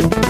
Thank you.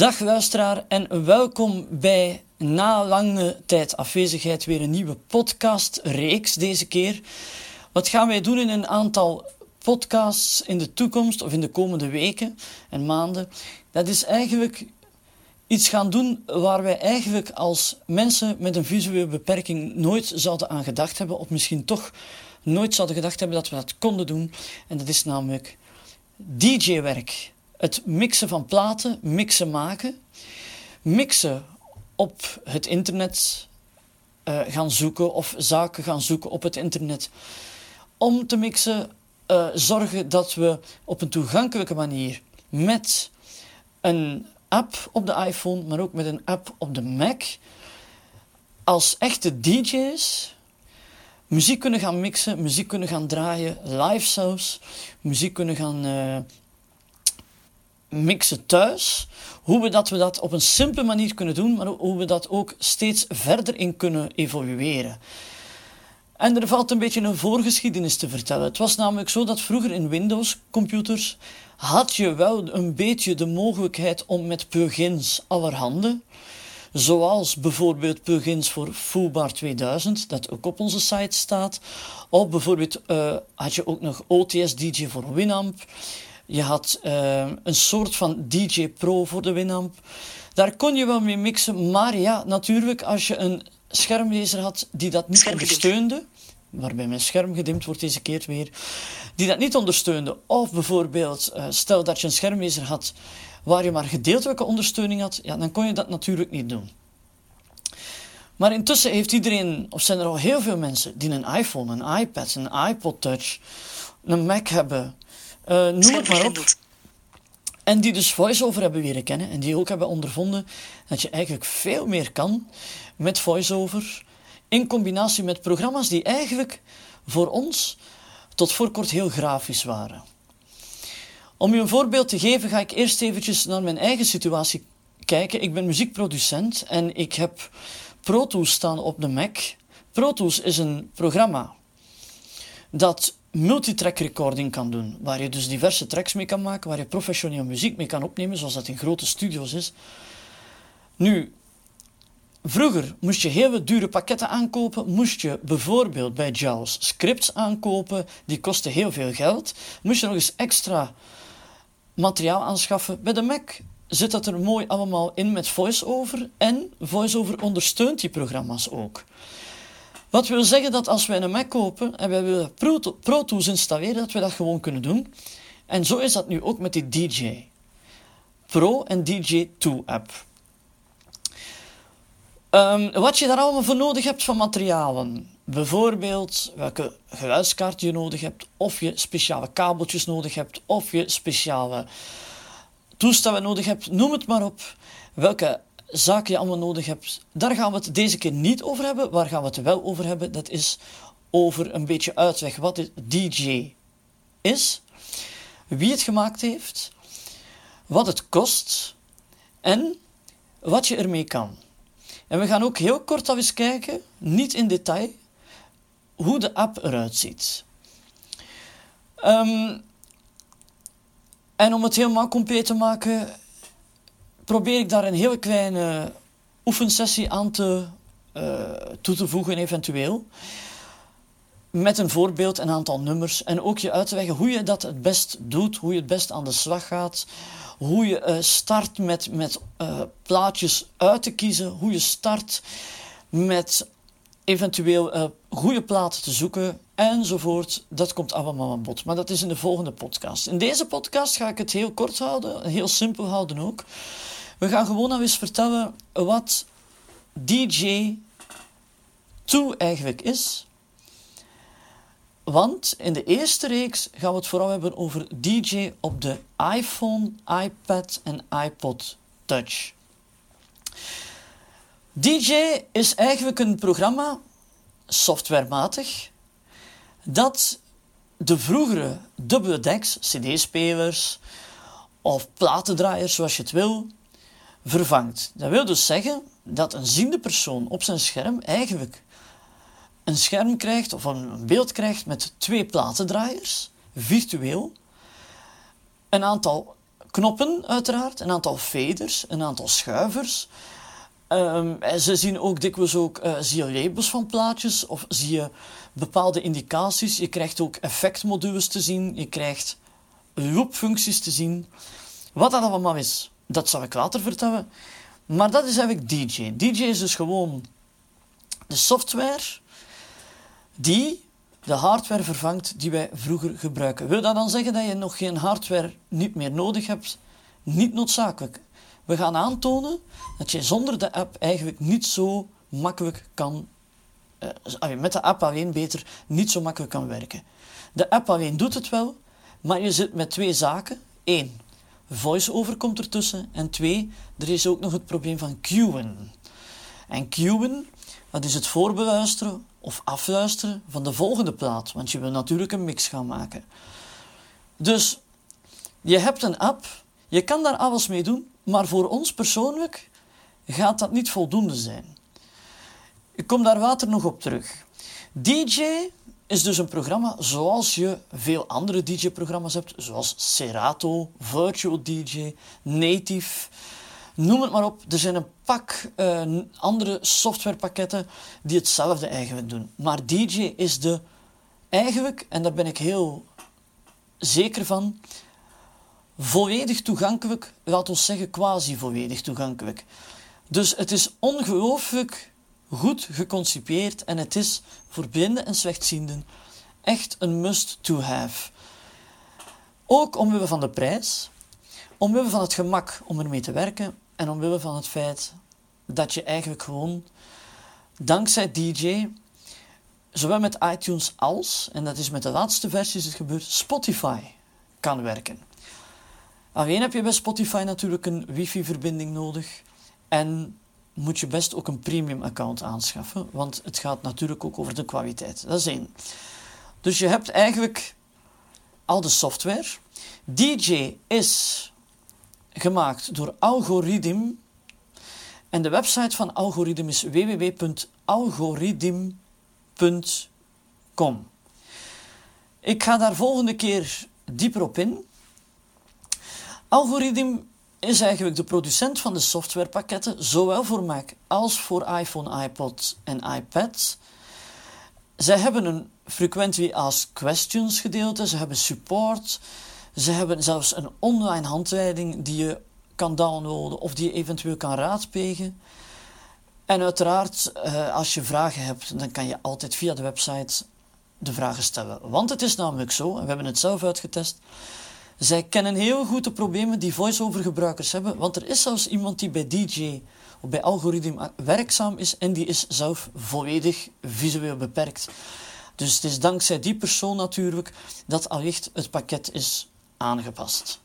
Dag luisteraar en welkom bij na lange tijd afwezigheid weer een nieuwe podcastreeks deze keer. Wat gaan wij doen in een aantal podcasts in de toekomst of in de komende weken en maanden? Dat is eigenlijk iets gaan doen waar wij eigenlijk als mensen met een visuele beperking nooit zouden aan gedacht hebben of misschien toch nooit zouden gedacht hebben dat we dat konden doen. En dat is namelijk DJ-werk het mixen van platen, mixen maken, mixen op het internet uh, gaan zoeken of zaken gaan zoeken op het internet. Om te mixen, uh, zorgen dat we op een toegankelijke manier met een app op de iPhone, maar ook met een app op de Mac, als echte DJ's muziek kunnen gaan mixen, muziek kunnen gaan draaien, live zelfs, muziek kunnen gaan uh, mixen thuis. Hoe we dat, we dat op een simpele manier kunnen doen, maar hoe we dat ook steeds verder in kunnen evolueren. En er valt een beetje een voorgeschiedenis te vertellen. Het was namelijk zo dat vroeger in Windows-computers had je wel een beetje de mogelijkheid om met plugins allerhande, zoals bijvoorbeeld plugins voor Foobar 2000, dat ook op onze site staat, of bijvoorbeeld uh, had je ook nog OTS DJ voor Winamp. Je had uh, een soort van DJ Pro voor de Winamp. Daar kon je wel mee mixen, maar ja, natuurlijk, als je een schermlezer had die dat niet ondersteunde, waarbij mijn scherm gedimd wordt deze keer weer, die dat niet ondersteunde, of bijvoorbeeld, uh, stel dat je een schermlezer had waar je maar gedeeltelijke ondersteuning had, ja, dan kon je dat natuurlijk niet doen. Maar intussen heeft iedereen, of zijn er al heel veel mensen die een iPhone, een iPad, een iPod Touch, een Mac hebben, uh, noem het maar op. En die dus voice-over hebben leren kennen en die ook hebben ondervonden dat je eigenlijk veel meer kan met voice-over in combinatie met programma's die eigenlijk voor ons tot voor kort heel grafisch waren. Om je een voorbeeld te geven ga ik eerst eventjes naar mijn eigen situatie kijken. Ik ben muziekproducent en ik heb Pro Tools staan op de Mac. Pro Tools is een programma dat multitrack recording kan doen, waar je dus diverse tracks mee kan maken, waar je professioneel muziek mee kan opnemen, zoals dat in grote studio's is. Nu, vroeger moest je hele dure pakketten aankopen, moest je bijvoorbeeld bij JAWS scripts aankopen, die kosten heel veel geld, moest je nog eens extra materiaal aanschaffen. Bij de Mac zit dat er mooi allemaal in met VoiceOver en VoiceOver ondersteunt die programma's ook. Wat wil zeggen dat als wij een Mac kopen en wij willen Pro, Tools installeren, dat we dat gewoon kunnen doen. En zo is dat nu ook met die DJ Pro en DJ 2 app. Um, wat je daar allemaal voor nodig hebt van materialen. Bijvoorbeeld welke geluidskaart je nodig hebt, of je speciale kabeltjes nodig hebt, of je speciale toestellen nodig hebt, noem het maar op. Welke zaken je allemaal nodig hebt. Daar gaan we het deze keer niet over hebben. Waar gaan we het wel over hebben? Dat is over een beetje uitleg wat DJ is, wie het gemaakt heeft, wat het kost en wat je ermee kan. En we gaan ook heel kort al eens kijken, niet in detail, hoe de app eruit ziet. Um, en om het helemaal compleet te maken, probeer ik daar een hele kleine oefensessie aan te, uh, toe te voegen, eventueel. Met een voorbeeld, een aantal nummers. En ook je uit te leggen hoe je dat het best doet, hoe je het best aan de slag gaat. Hoe je uh, start met, met uh, plaatjes uit te kiezen. Hoe je start met eventueel goede platen te zoeken. enzovoort. Dat komt allemaal aan bod. Maar dat is in de volgende podcast. In deze podcast ga ik het heel kort houden, heel simpel houden ook. We gaan gewoon eens vertellen wat DJ 2 eigenlijk is. Want in de eerste reeks gaan we het vooral hebben over DJ op de iPhone, iPad en iPod Touch. DJ is eigenlijk een programma, softwarematig, dat de vroegere dubbele decks, CD-spelers of platendraaiers, zoals je het wil, vervangt. Dat wil dus zeggen dat een ziende persoon op zijn scherm eigenlijk een scherm krijgt of een beeld krijgt met twee platendraaiers, virtueel, een aantal knoppen uiteraard, een aantal faders, een aantal schuivers. Um, ze zien ook dikwijls ook, uh, zie je labels van plaatjes of zie je bepaalde indicaties. Je krijgt ook effectmodules te zien, je krijgt loopfuncties te zien. Wat dat allemaal is, dat zal ik later vertellen. Maar dat is eigenlijk DJ. DJ is dus gewoon de software die de hardware vervangt die wij vroeger gebruiken. Wil dat dan zeggen dat je nog geen hardware niet meer nodig hebt? Niet noodzakelijk. We gaan aantonen dat je zonder de app eigenlijk niet zo makkelijk kan, uh, met de app alleen beter, niet zo makkelijk kan werken. De app alleen doet het wel, maar je zit met twee zaken. Eén, voice-over komt ertussen. En twee, er is ook nog het probleem van queuen. En queuen, dat is het voorbeluisteren of afluisteren van de volgende plaat, want je wil natuurlijk een mix gaan maken. Dus je hebt een app, je kan daar alles mee doen, maar voor ons persoonlijk gaat dat niet voldoende zijn. Ik kom daar later nog op terug. DJ is dus een programma zoals je veel andere DJ-programma's hebt, zoals Serato, Virtual DJ, Native. Noem het maar op. Er zijn een pak uh, andere softwarepakketten die hetzelfde eigenlijk doen. Maar DJ is de eigenlijk, en daar ben ik heel zeker van, volledig toegankelijk, laat ons zeggen quasi volledig toegankelijk. Dus het is ongelooflijk goed geconcipieerd en het is voor blinden en slechtzienden echt een must to have. Ook omwille van de prijs, omwille van het gemak om ermee te werken en omwille van het feit dat je eigenlijk gewoon dankzij DJ, zowel met iTunes als, en dat is met de laatste versies het gebeurd, Spotify kan werken. Alleen heb je bij Spotify natuurlijk een wifi-verbinding nodig en moet je best ook een premium account aanschaffen, want het gaat natuurlijk ook over de kwaliteit. Dat is één. Dus je hebt eigenlijk al de software. DJ is gemaakt door Algorithm. En de website van Algorithm is www.algorithm.com. Ik ga daar volgende keer dieper op in. Algorithm is eigenlijk de producent van de softwarepakketten, zowel voor Mac als voor iPhone, iPod en iPad. Zij hebben een frequently asked questions gedeelte, ze hebben support, ze hebben zelfs een online handleiding die je kan downloaden of die je eventueel kan raadplegen. En uiteraard, eh, als je vragen hebt, dan kan je altijd via de website de vragen stellen. Want het is namelijk zo, en we hebben het zelf uitgetest, zij kennen heel goed de problemen die voice-over gebruikers hebben, want er is zelfs iemand die bij DJ of bij algoritme werkzaam is en die is zelf volledig visueel beperkt. Dus het is dankzij die persoon natuurlijk dat allicht het pakket is aangepast.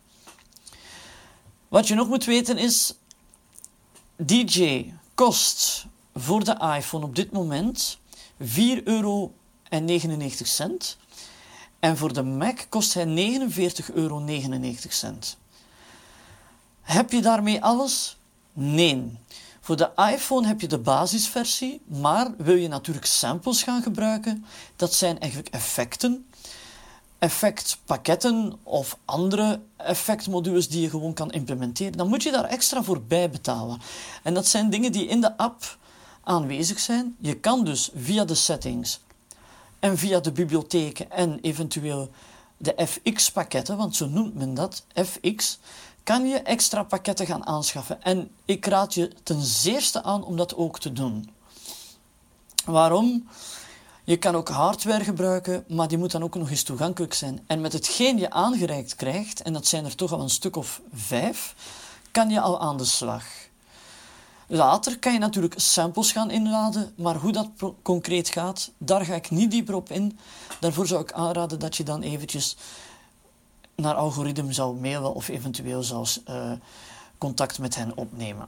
Wat je nog moet weten is, DJ kost voor de iPhone op dit moment 4,99 euro. En voor de Mac kost hij 49,99 euro. Heb je daarmee alles? Nee. Voor de iPhone heb je de basisversie, maar wil je natuurlijk samples gaan gebruiken, dat zijn eigenlijk effecten effectpakketten of andere effectmodules die je gewoon kan implementeren, dan moet je daar extra voor bij betalen. En dat zijn dingen die in de app aanwezig zijn. Je kan dus via de settings en via de bibliotheken en eventueel de FX-pakketten, want zo noemt men dat, FX, kan je extra pakketten gaan aanschaffen. En ik raad je ten zeerste aan om dat ook te doen. Waarom? Je kan ook hardware gebruiken, maar die moet dan ook nog eens toegankelijk zijn. En met hetgeen je aangereikt krijgt, en dat zijn er toch al een stuk of vijf, kan je al aan de slag. Later kan je natuurlijk samples gaan inladen, maar hoe dat concreet gaat, daar ga ik niet dieper op in. Daarvoor zou ik aanraden dat je dan eventjes naar algoritme zou mailen of eventueel zelfs uh, contact met hen opnemen.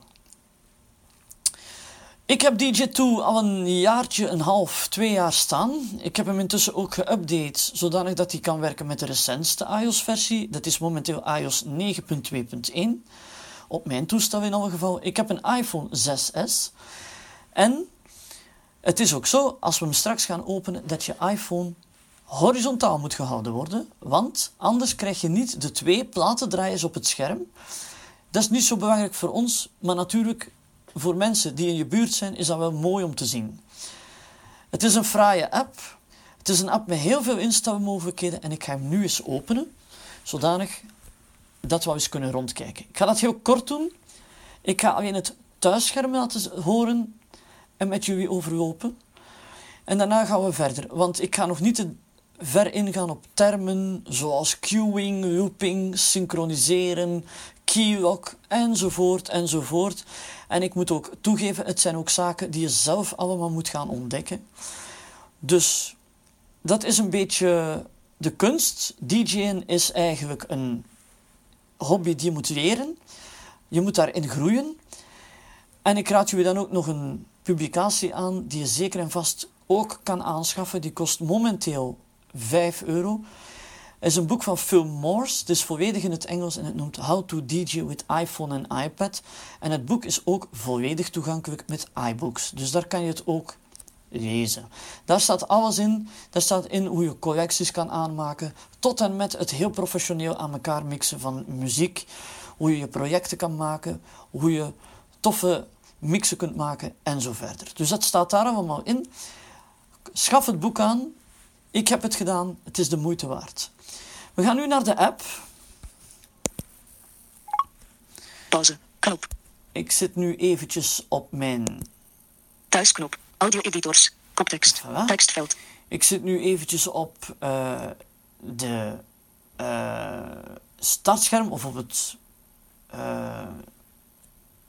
Ik heb DJ2 al een jaartje, een half, twee jaar staan. Ik heb hem intussen ook geüpdate, zodanig dat hij kan werken met de recentste iOS-versie. Dat is momenteel iOS 9.2.1. Op mijn toestel in alle geval. Ik heb een iPhone 6S. En het is ook zo, als we hem straks gaan openen, dat je iPhone horizontaal moet gehouden worden. Want anders krijg je niet de twee platendraaiers op het scherm. Dat is niet zo belangrijk voor ons, maar natuurlijk voor mensen die in je buurt zijn, is dat wel mooi om te zien. Het is een fraaie app. Het is een app met heel veel instelmogelijkheden en ik ga hem nu eens openen, zodanig dat we eens kunnen rondkijken. Ik ga dat heel kort doen. Ik ga alleen het thuisscherm laten horen en met jullie overlopen. En daarna gaan we verder, want ik ga nog niet te ver ingaan op termen zoals queuing, looping, synchroniseren, keylock enzovoort enzovoort. En ik moet ook toegeven, het zijn ook zaken die je zelf allemaal moet gaan ontdekken. Dus dat is een beetje de kunst. DJ'en is eigenlijk een hobby die je moet leren. Je moet daarin groeien. En ik raad jullie dan ook nog een publicatie aan die je zeker en vast ook kan aanschaffen. Die kost momenteel 5 euro. Het is een boek van Phil Morse. Het is volledig in het Engels en het noemt How to DJ with iPhone en iPad. En het boek is ook volledig toegankelijk met iBooks. Dus daar kan je het ook lezen. Daar staat alles in. Daar staat in hoe je collecties kan aanmaken. Tot en met het heel professioneel aan elkaar mixen van muziek. Hoe je je projecten kan maken. Hoe je toffe mixen kunt maken en zo verder. Dus dat staat daar allemaal in. Schaf het boek aan. Ik heb het gedaan. Het is de moeite waard. We gaan nu naar de app. Pauze. Knop. Ik zit nu eventjes op mijn... Thuisknop. Audio-editors. Koptekst. Voilà. Tekstveld. Ik zit nu eventjes op uh, de uh, startscherm of op het uh,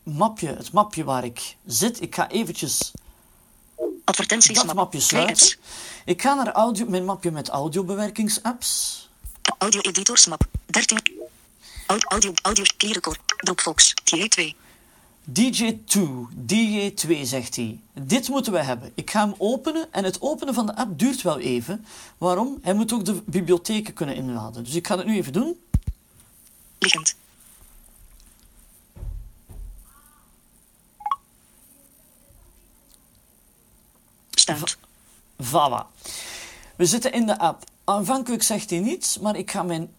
mapje, het mapje waar ik zit. Ik ga eventjes Advertenties dat mapje sluiten. Ik ga naar audio, mijn mapje met audiobewerkingsapps. Audio editors map 13. Audio, audio, key record. Dropbox, DJ2. DJ2, DJ2 zegt hij. Dit moeten we hebben. Ik ga hem openen en het openen van de app duurt wel even. Waarom? Hij moet ook de bibliotheken kunnen inladen. Dus ik ga het nu even doen. Liggend. Staand. Voilà. We zitten in de app. Aanvankelijk zegt hij niets, maar ik ga mijn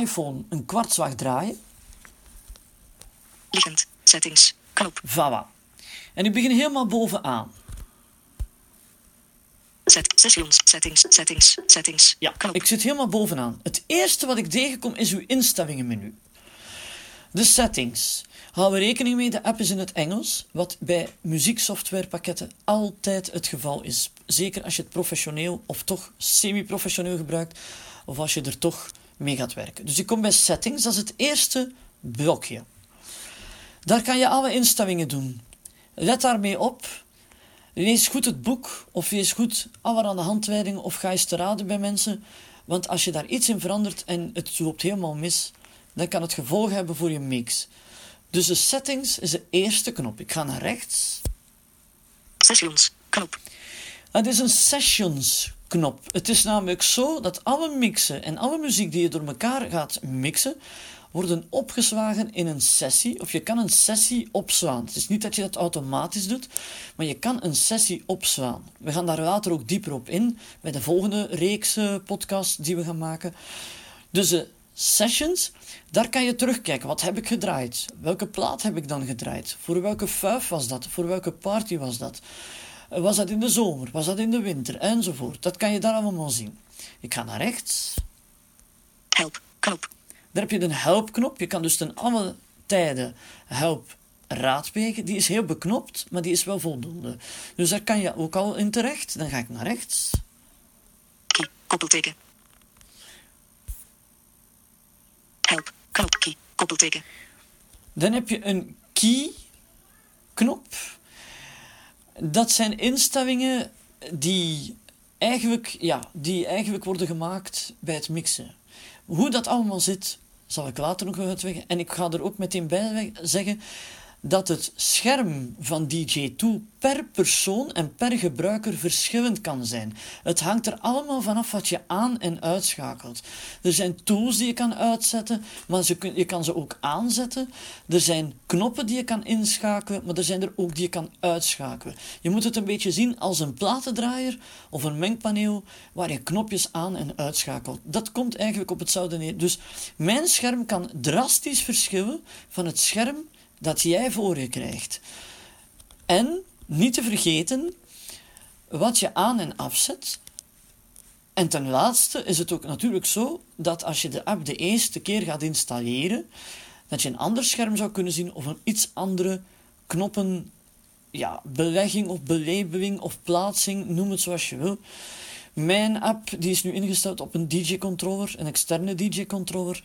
iPhone een kwartslag draaien. Liggend. Settings. Knop. Voilà. En ik begin helemaal bovenaan. Set, sessions, settings, settings, settings. Ja, knop. ik zit helemaal bovenaan. Het eerste wat ik tegenkom is uw instellingenmenu. De settings. Hou er rekening mee, de app is in het Engels, wat bij muzieksoftwarepakketten altijd het geval is. Zeker als je het professioneel of toch semi-professioneel gebruikt, of als je er toch mee gaat werken. Dus ik kom bij settings, dat is het eerste blokje. Daar kan je alle instellingen doen. Let daarmee op. Lees goed het boek, of lees goed allerhande handleidingen, of ga eens te raden bij mensen. Want als je daar iets in verandert en het loopt helemaal mis, dan kan het gevolgen hebben voor je mix. Dus de settings is de eerste knop. Ik ga naar rechts. Sessions. Knop. Het is een sessions knop. Het is namelijk zo dat alle mixen en alle muziek die je door elkaar gaat mixen, worden opgeslagen in een sessie. Of je kan een sessie opslaan. Het is niet dat je dat automatisch doet, maar je kan een sessie opslaan. We gaan daar later ook dieper op in bij de volgende reeks uh, podcast die we gaan maken. Dus de sessions, daar kan je terugkijken. Wat heb ik gedraaid? Welke plaat heb ik dan gedraaid? Voor welke fuif was dat? Voor welke party was dat? Was dat in de zomer? Was dat in de winter? Enzovoort. Dat kan je daar allemaal zien. Ik ga naar rechts. Help. Knop. Daar heb je de help-knop. Je kan dus ten alle tijden help raadplegen. Die is heel beknopt, maar die is wel voldoende. Dus daar kan je ook al in terecht. Dan ga ik naar rechts. Koppelteken. Help. Knop. Key. Koppelteken. Dan heb je een key knop. Dat zijn instellingen die eigenlijk, ja, die eigenlijk worden gemaakt bij het mixen. Hoe dat allemaal zit, zal ik later nog uitleggen. En ik ga er ook meteen bij zeggen dat het scherm van DJ2 per persoon en per gebruiker verschillend kan zijn. Het hangt er allemaal vanaf wat je aan- en uitschakelt. Er zijn tools die je kan uitzetten, maar je kan ze ook aanzetten. Er zijn knoppen die je kan inschakelen, maar er zijn er ook die je kan uitschakelen. Je moet het een beetje zien als een platendraaier of een mengpaneel waar je knopjes aan- en uitschakelt. Dat komt eigenlijk op hetzelfde neer. Dus mijn scherm kan drastisch verschillen van het scherm dat jij voor je krijgt. En niet te vergeten wat je aan en afzet. En ten laatste is het ook natuurlijk zo dat als je de app de eerste keer gaat installeren, dat je een ander scherm zou kunnen zien of een iets andere knoppen, ja, belegging of belabeling of plaatsing, noem het zoals je wil. Mijn app die is nu ingesteld op een DJ-controller, een externe DJ-controller,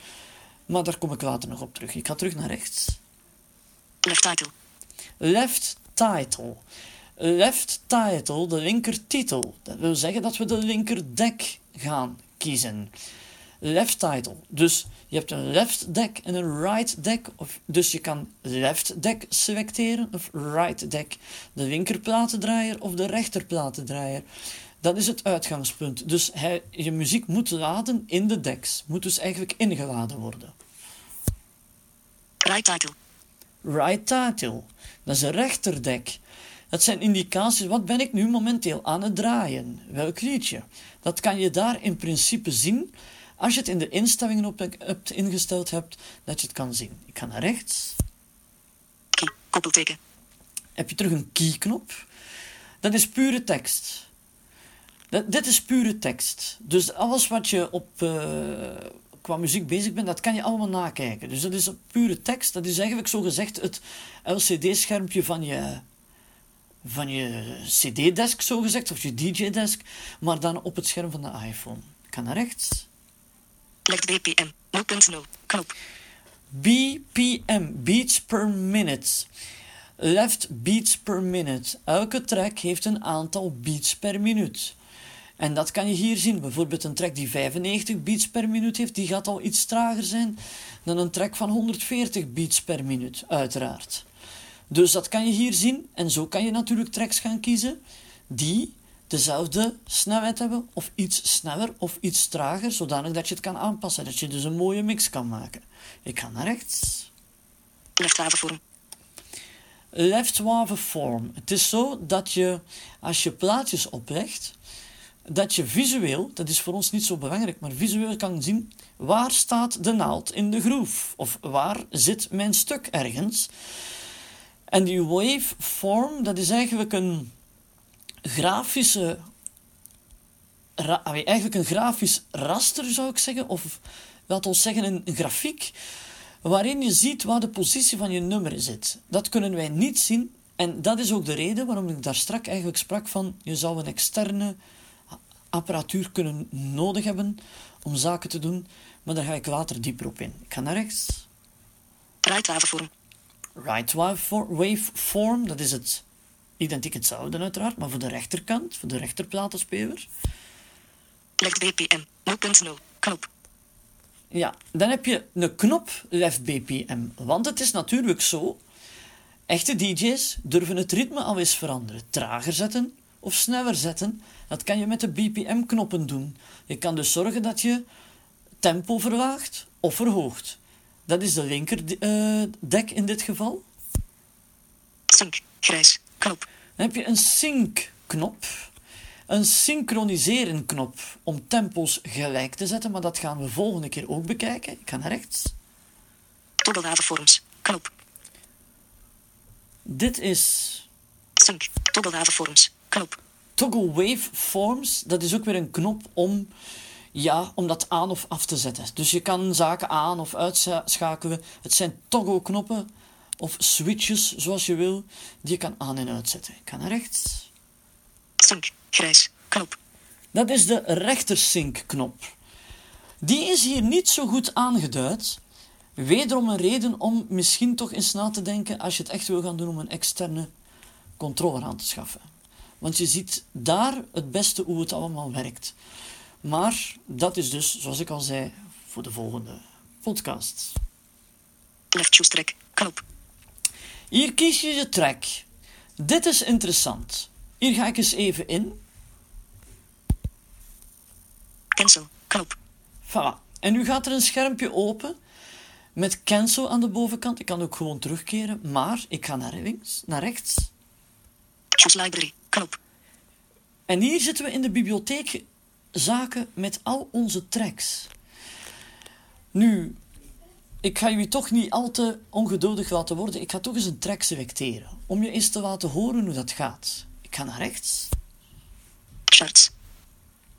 maar daar kom ik later nog op terug. Ik ga terug naar rechts. Left title. Left title. Left title, de linkertitel. Dat wil zeggen dat we de linkerdek gaan kiezen. Left title. Dus je hebt een left deck en een right deck. Of, dus je kan left deck selecteren of right deck. De linkerplatendraaier of de rechterplatendraaier. Dat is het uitgangspunt. Dus hij, je muziek moet laden in de decks. Moet dus eigenlijk ingeladen worden. Right title. Right title. Dat is een rechterdek. Dat zijn indicaties, wat ben ik nu momenteel aan het draaien? Welk liedje? Dat kan je daar in principe zien als je het in de instellingen op hebt ingesteld hebt, dat je het kan zien. Ik ga naar rechts. Key. Koppelteken. Heb je terug een key-knop. Dat is pure tekst. Dat, dit is pure tekst. Dus alles wat je op, uh, qua muziek bezig bent, dat kan je allemaal nakijken. Dus dat is pure tekst. Dat is eigenlijk zo gezegd het LCD-schermpje van je, van je CD-desk, zo gezegd, of je DJ-desk, maar dan op het scherm van de iPhone. Ik ga naar rechts. BPM 0.0. Knop. BPM, beats per minute. Left beats per minute. Elke track heeft een aantal beats per minuut. En dat kan je hier zien. Bijvoorbeeld een track die 95 beats per minuut heeft, die gaat al iets trager zijn dan een track van 140 beats per minuut, uiteraard. Dus dat kan je hier zien. En zo kan je natuurlijk tracks gaan kiezen die dezelfde snelheid hebben, of iets sneller of iets trager, zodanig dat je het kan aanpassen. Dat je dus een mooie mix kan maken. Ik ga naar rechts. Left waveform. Left waveform. Het is zo dat je, als je plaatjes oplegt, dat je visueel, dat is voor ons niet zo belangrijk, maar visueel kan zien waar staat de naald in de groef of waar zit mijn stuk ergens. En die waveform, dat is eigenlijk een grafische, eigenlijk een grafisch raster zou ik zeggen, of laat ons zeggen een, een grafiek, waarin je ziet waar de positie van je nummer zit. Dat kunnen wij niet zien en dat is ook de reden waarom ik daar strak eigenlijk sprak van je zou een externe apparatuur kunnen nodig hebben om zaken te doen, maar daar ga ik later dieper op in. Ik ga naar rechts. Right waveform. Right waveform, dat is het identiek hetzelfde uiteraard, maar voor de rechterkant, voor de rechterplatenspeler. Left BPM 0.0. Knop. Ja, dan heb je een knop left BPM, want het is natuurlijk zo, echte DJ's durven het ritme al eens veranderen, trager zetten of sneller zetten. Dat kan je met de BPM-knoppen doen. Je kan dus zorgen dat je tempo verlaagt of verhoogt. Dat is de linker uh, dek in dit geval. Sync, grijs, knop. Dan heb je een sync-knop. Een synchroniseren knop om tempos gelijk te zetten, maar dat gaan we volgende keer ook bekijken. Ik ga naar rechts. Toggle waveforms, knop. Dit is... Sync, toggle waveforms, knop. Toggle waveforms, dat is ook weer een knop om, ja, om dat aan of af te zetten. Dus je kan zaken aan of uitschakelen. Het zijn toggle knoppen of switches, zoals je wil, die je kan aan- en uitzetten. Ik ga naar rechts. Sync. Grijs. Knop. Dat is de rechter sync knop. Die is hier niet zo goed aangeduid. Wederom een reden om misschien toch eens na te denken als je het echt wil gaan doen om een externe controller aan te schaffen. Want je ziet daar het beste hoe het allemaal werkt. Maar dat is dus, zoals ik al zei, voor de volgende podcast. Left choose track. Knop. Hier kies je je track. Dit is interessant. Hier ga ik eens even in. Cancel. Knop. Voilà. En nu gaat er een schermpje open met cancel aan de bovenkant. Ik kan ook gewoon terugkeren, maar ik ga naar links, naar rechts. Choose library. Knop. En hier zitten we in de bibliotheek zaken met al onze tracks. Nu, ik ga jullie toch niet al te ongeduldig laten worden. Ik ga toch eens een track selecteren. Om je eens te laten horen hoe dat gaat. Ik ga naar rechts. Charts.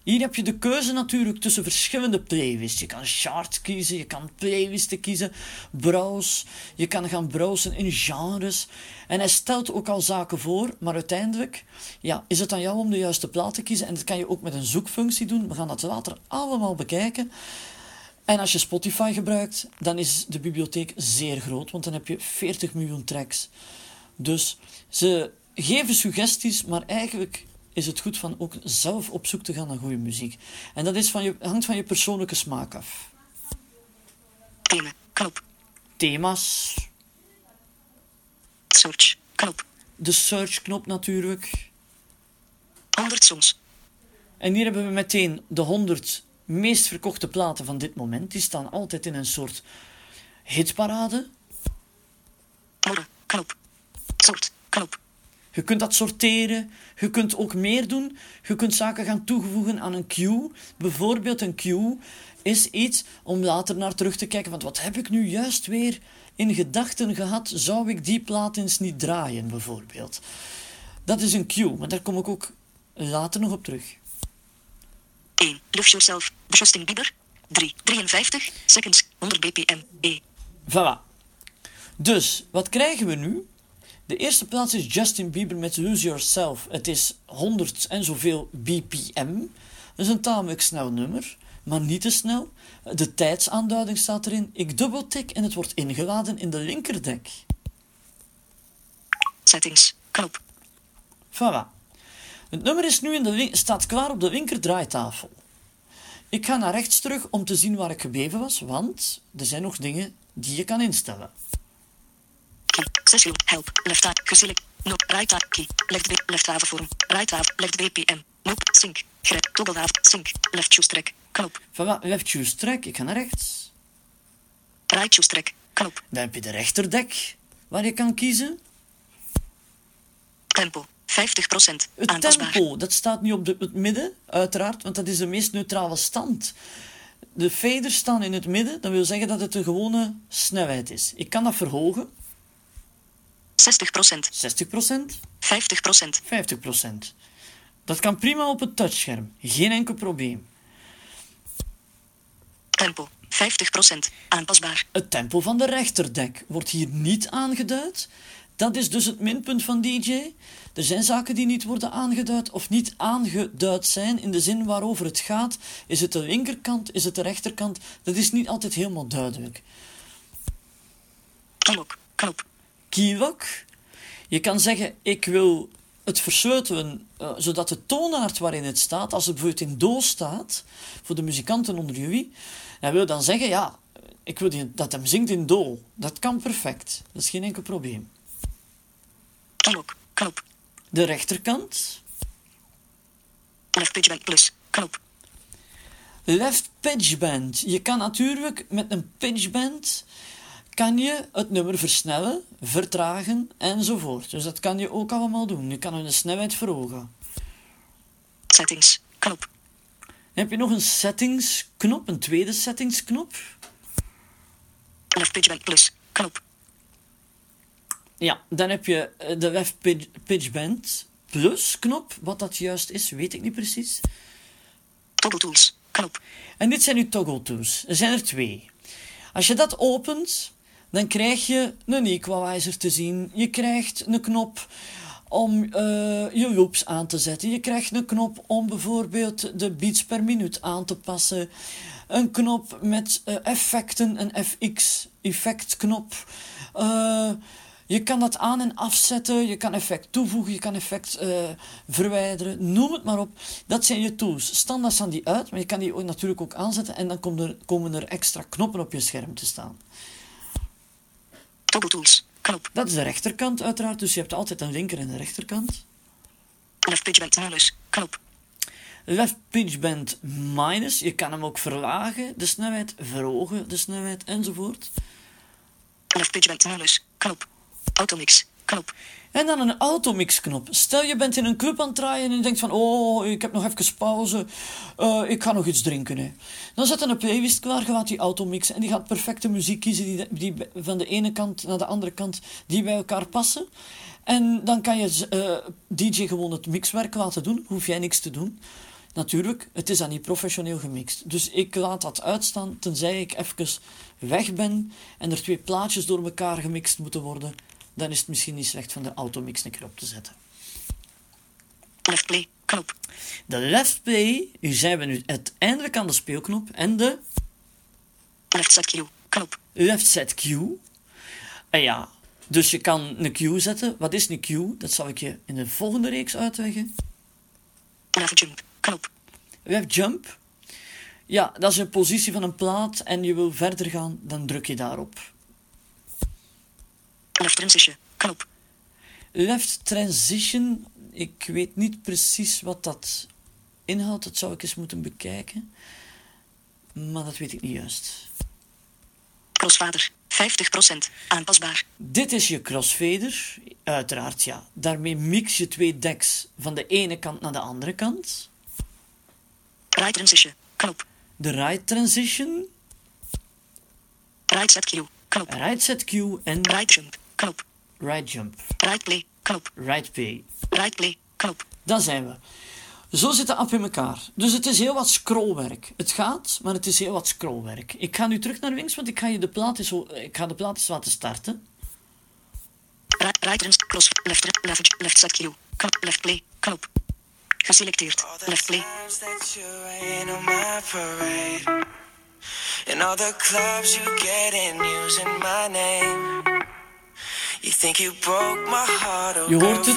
Hier heb je de keuze natuurlijk tussen verschillende playlists. Je kan charts kiezen, je kan playlisten kiezen, browse, je kan gaan browsen in genres. En hij stelt ook al zaken voor, maar uiteindelijk ja, is het aan jou om de juiste plaat te kiezen. En dat kan je ook met een zoekfunctie doen. We gaan dat later allemaal bekijken. En als je Spotify gebruikt, dan is de bibliotheek zeer groot, want dan heb je 40 miljoen tracks. Dus ze geven suggesties, maar eigenlijk is het goed van ook zelf op zoek te gaan naar goede muziek. En dat is van je, hangt van je persoonlijke smaak af. Thema. Knop. Thema's, Search. Knop. de search-knop natuurlijk. 100 songs. En hier hebben we meteen de 100 meest verkochte platen van dit moment. Die staan altijd in een soort hitparade. More. Knop. Sort. Knop. Je kunt dat sorteren. Je kunt ook meer doen. Je kunt zaken gaan toevoegen aan een queue. Bijvoorbeeld een queue is iets om later naar terug te kijken. Want wat heb ik nu juist weer in gedachten gehad? Zou ik die plaat eens niet draaien, bijvoorbeeld? Dat is een queue, maar daar kom ik ook later nog op terug. 1. Love Yourself. Justin Bieber. 3. 53 seconds. 100 bpm. E. Voilà. Dus, wat krijgen we nu? De eerste plaats is Justin Bieber met Lose Yourself. Het is 100 en zoveel bpm. Dat is een tamelijk snel nummer, maar niet te snel. De tijdsaanduiding staat erin. Ik dubbeltik en het wordt ingeladen in de linkerdek. Settings. Knop. Voilà. Het nummer is nu in de staat klaar op de linkerdraaitafel. Ik ga naar rechts terug om te zien waar ik gebleven was, want er zijn nog dingen die je kan instellen. Key. Session. Help. Left tab. Geselect. No. Right tab. Key. Left B. Left havenvorm. Right. Left BPM. Nope. Sync. Grijp. Toggle haven. Sync. Left choose track. Knop. Voilà, left choose track, ik ga naar rechts. Right choose track. Knop. Dan heb je de rechterdek, waar je kan kiezen. Tempo. 50%. Het Aanpasbaar. tempo, dat staat nu op de, het midden, uiteraard, want dat is de meest neutrale stand. De faders staan in het midden, dat wil zeggen dat het de gewone snelheid is. Ik kan dat verhogen, 60%. 60%, 50%. 50%. Dat kan prima op het touchscherm, geen enkel probleem. Tempo. 50%. Aanpasbaar. Het tempo van de rechterdek wordt hier niet aangeduid. Dat is dus het minpunt van DJ. Er zijn zaken die niet worden aangeduid of niet aangeduid zijn in de zin waarover het gaat. Is het de linkerkant, is het de rechterkant? Dat is niet altijd helemaal duidelijk. Keylog. Knop. Keylog. Je kan zeggen, ik wil het versleutelen eh, zodat de toonaard waarin het staat, als het bijvoorbeeld in do staat, voor de muzikanten onder jullie, dan wil dan zeggen, ja, ik wil die- dat hem zingt in do. Dat kan perfect. Dat is geen enkel probleem. Keylog. Knop. De rechterkant, Left page back plus. Knop. left pitch bend. Je kan natuurlijk met een pitch bend kan je het nummer versnellen, vertragen enzovoort. Dus dat kan je ook allemaal doen. Je kan de snelheid verhogen. Settings. Knop. Dan heb je nog een settingsknop, een tweede settingsknop. Left page back plus. Knop. Ja, dan heb je eh, de left pitch, pitch bend plus knop. Wat dat juist is, weet ik niet precies. Toggle tools. Knop. En dit zijn uw toggle tools. Er zijn er twee. Als je dat opent, dan krijg je een equalizer te zien. Je krijgt een knop om eh, je loops aan te zetten. Je krijgt een knop om bijvoorbeeld de beats per minuut aan te passen. Een knop met eh, effecten, een FX-effectknop. Uh, je kan dat aan- en afzetten, je kan effect toevoegen, je kan effect verwijderen, noem het maar op. Dat zijn je tools. Standaard staan die uit, maar je kan die natuurlijk ook aanzetten en dan komen er, komen er extra knoppen op je scherm te staan. Toggle tools. Knop. Dat is de rechterkant uiteraard, dus je hebt altijd een linker en een rechterkant. Left pitch bend minus. Knop. Left pitch bend minus, je kan hem ook verlagen, de snelheid, verhogen, de snelheid enzovoort. Left pitch bend minus. Knop. Automix. Knop. En dan een automix-knop. Stel je bent in een club aan het draaien en je denkt van, oh, ik heb nog even pauze, uh, ik ga nog iets drinken. Dan zet een playlist klaar, je laat die automixen en die gaat perfecte muziek kiezen die, die van de ene kant naar de andere kant, die bij elkaar passen. En dan kan je uh, DJ gewoon het mixwerk laten doen, hoef jij niks te doen. Natuurlijk, het is dan niet professioneel gemixt. Dus ik laat dat uitstaan tenzij ik even weg ben en er twee plaatjes door elkaar gemixt moeten worden dan is het misschien niet slecht van de automix een keer op te zetten. Left play, knop. De left play, nu zijn we nu uiteindelijk aan de speelknop en de... Left set cue, knop. Left set cue. En ja, dus je kan een cue zetten. Wat is een cue? Dat zal ik je in de volgende reeks uitleggen. Left jump, knop. Left jump. Ja, dat is een positie van een plaat en je wil verder gaan, dan druk je daarop. Left transition. Knop. Left transition. Ik weet niet precies wat dat inhoudt. Dat zou ik eens moeten bekijken. Maar dat weet ik niet juist. Crossfader. 50% aanpasbaar. Dit is je crossfader. Uiteraard, ja. Daarmee mix je twee decks van de ene kant naar de andere kant. Right transition. Knop. De right transition. Right set cue. Knop. Right set cue en... Right jump. Knop. Right jump. Right play. Knop. Right play. Right play. Knop. Daar zijn we. Zo zit de app in elkaar. Dus het is heel wat scrollwerk. Het gaat, maar het is heel wat scrollwerk. Ik ga nu terug naar links, want ik ga je de plaat eens, ik ga de plaat eens laten starten. Right, right cross, left, left, left set cue. Knop, left play, knop. Geselecteerd. Left play. In all the clubs you get in using my name. Je hoort het.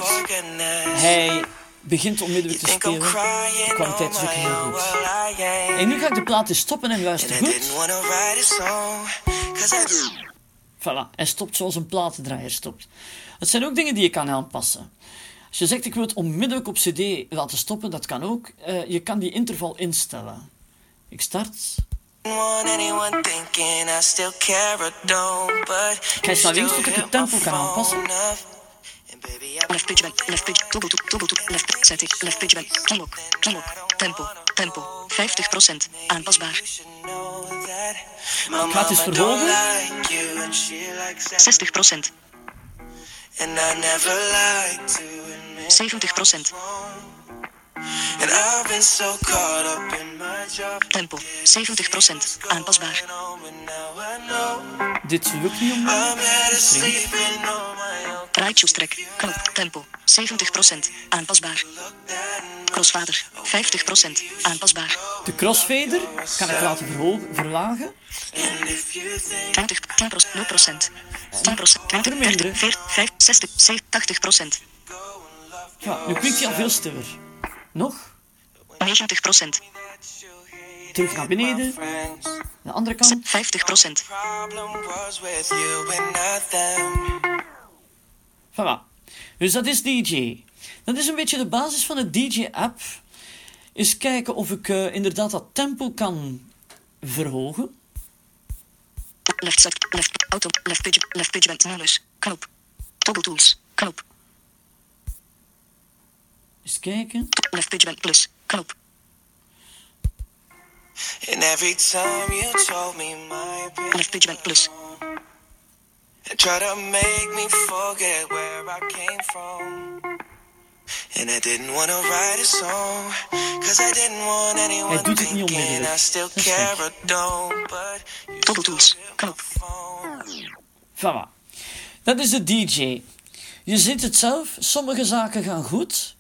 Hij begint onmiddellijk te spelen. De kwaliteit is ook heel goed. En nu ga ik de plaat eens stoppen en luister goed. Voilà, hij stopt zoals een platendraaier stopt. Het zijn ook dingen die je kan aanpassen. Als je zegt ik wil het onmiddellijk op cd laten stoppen, dat kan ook. Uh, je kan die interval instellen. Ik start. Kijk naar links tot ik het tempo kan aanpassen. Left pitch back, left pitch, toggle to, left left back, tempo, tempo, 50% aanpasbaar. Ik ga het eens verhogen. 60%. 70%. And I've been so caught up in my job. Tempo 70% aanpasbaar. Dit lukt niet om Right trek. Knop. Tempo 70% aanpasbaar. Crossfader 50% aanpasbaar. De crossfader kan ik laten verlagen. 20, 10 0%. 10 20, 30, 40, 50, 60, 70, 80 Ja, nu klinkt hij al veel stiller. Nog? 90 procent. Terug naar beneden. De andere kant. 50 procent. Voilà. Dus dat is DJ. Dat is een beetje de basis van de DJ-app. Eens kijken of ik uh, inderdaad dat tempo kan verhogen. Left left, auto, left page, left page bent knop. Toggle tools, knop. Eens kijken. Left page bent plus, knop. And every time you told me my Left page plus. And try to make me forget where I came from. And I didn't want to write a song. Cause I didn't want anyone thinking I still care or don't. But Toggle tools, knop. Voilà. Dat is de DJ. Je ziet het zelf, sommige zaken gaan goed,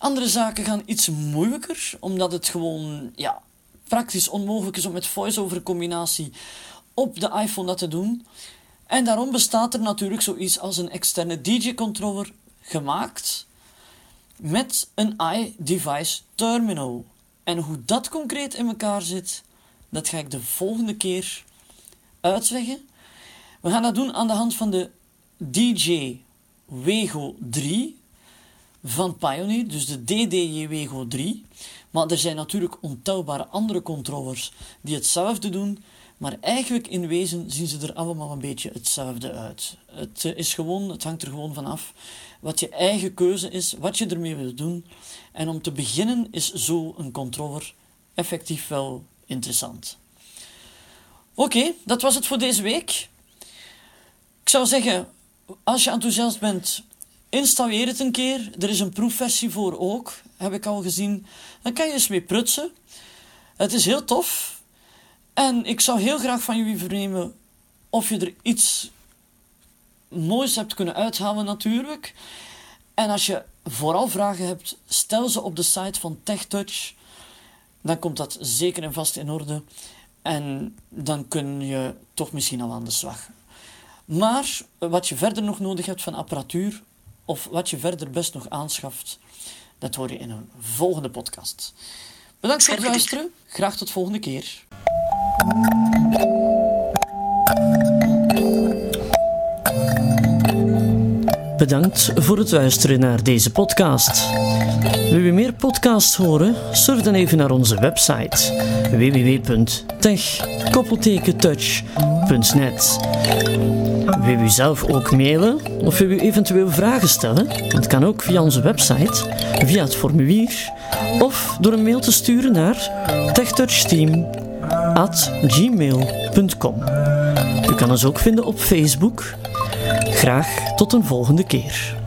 andere zaken gaan iets moeilijker, omdat het gewoon ja, praktisch onmogelijk is om met voice-over combinatie op de iPhone dat te doen. En daarom bestaat er natuurlijk zoiets als een externe DJ-controller gemaakt met een iDevice terminal. En hoe dat concreet in elkaar zit, dat ga ik de volgende keer uitleggen. We gaan dat doen aan de hand van de DJ Wego 3 van Pioneer, dus de DDJ Wego 3. Maar er zijn natuurlijk ontelbare andere controllers die hetzelfde doen, maar eigenlijk in wezen zien ze er allemaal een beetje hetzelfde uit. Het, eh, is gewoon, het hangt er gewoon van af wat je eigen keuze is, wat je ermee wil doen. En om te beginnen is zo een controller effectief wel interessant. Oké, dat was het voor deze week. Ik zou zeggen, als je enthousiast bent, installeer het een keer. Er is een proefversie voor ook, heb ik al gezien. Dan kan je eens mee prutsen. Het is heel tof. En ik zou heel graag van jullie vernemen of je er iets moois hebt kunnen uithalen natuurlijk. En als je vooral vragen hebt, stel ze op de site van TechTouch. Dan komt dat zeker en vast in orde. En dan kun je toch misschien al aan de slag. Maar wat je verder nog nodig hebt van apparatuur, of wat je verder best nog aanschaft, dat hoor je in een volgende podcast. Bedankt voor het luisteren. Graag tot volgende keer. Bedankt voor het luisteren naar deze podcast. Wil je meer podcasts horen? Surf dan even naar onze website www.tech-touch.net. Wil u zelf ook mailen of wil u eventueel vragen stellen? Dat kan ook via onze website, via het formulier of door een mail te sturen naar techtouchteam.gmail.com. U kan ons ook vinden op Facebook. Graag tot een volgende keer.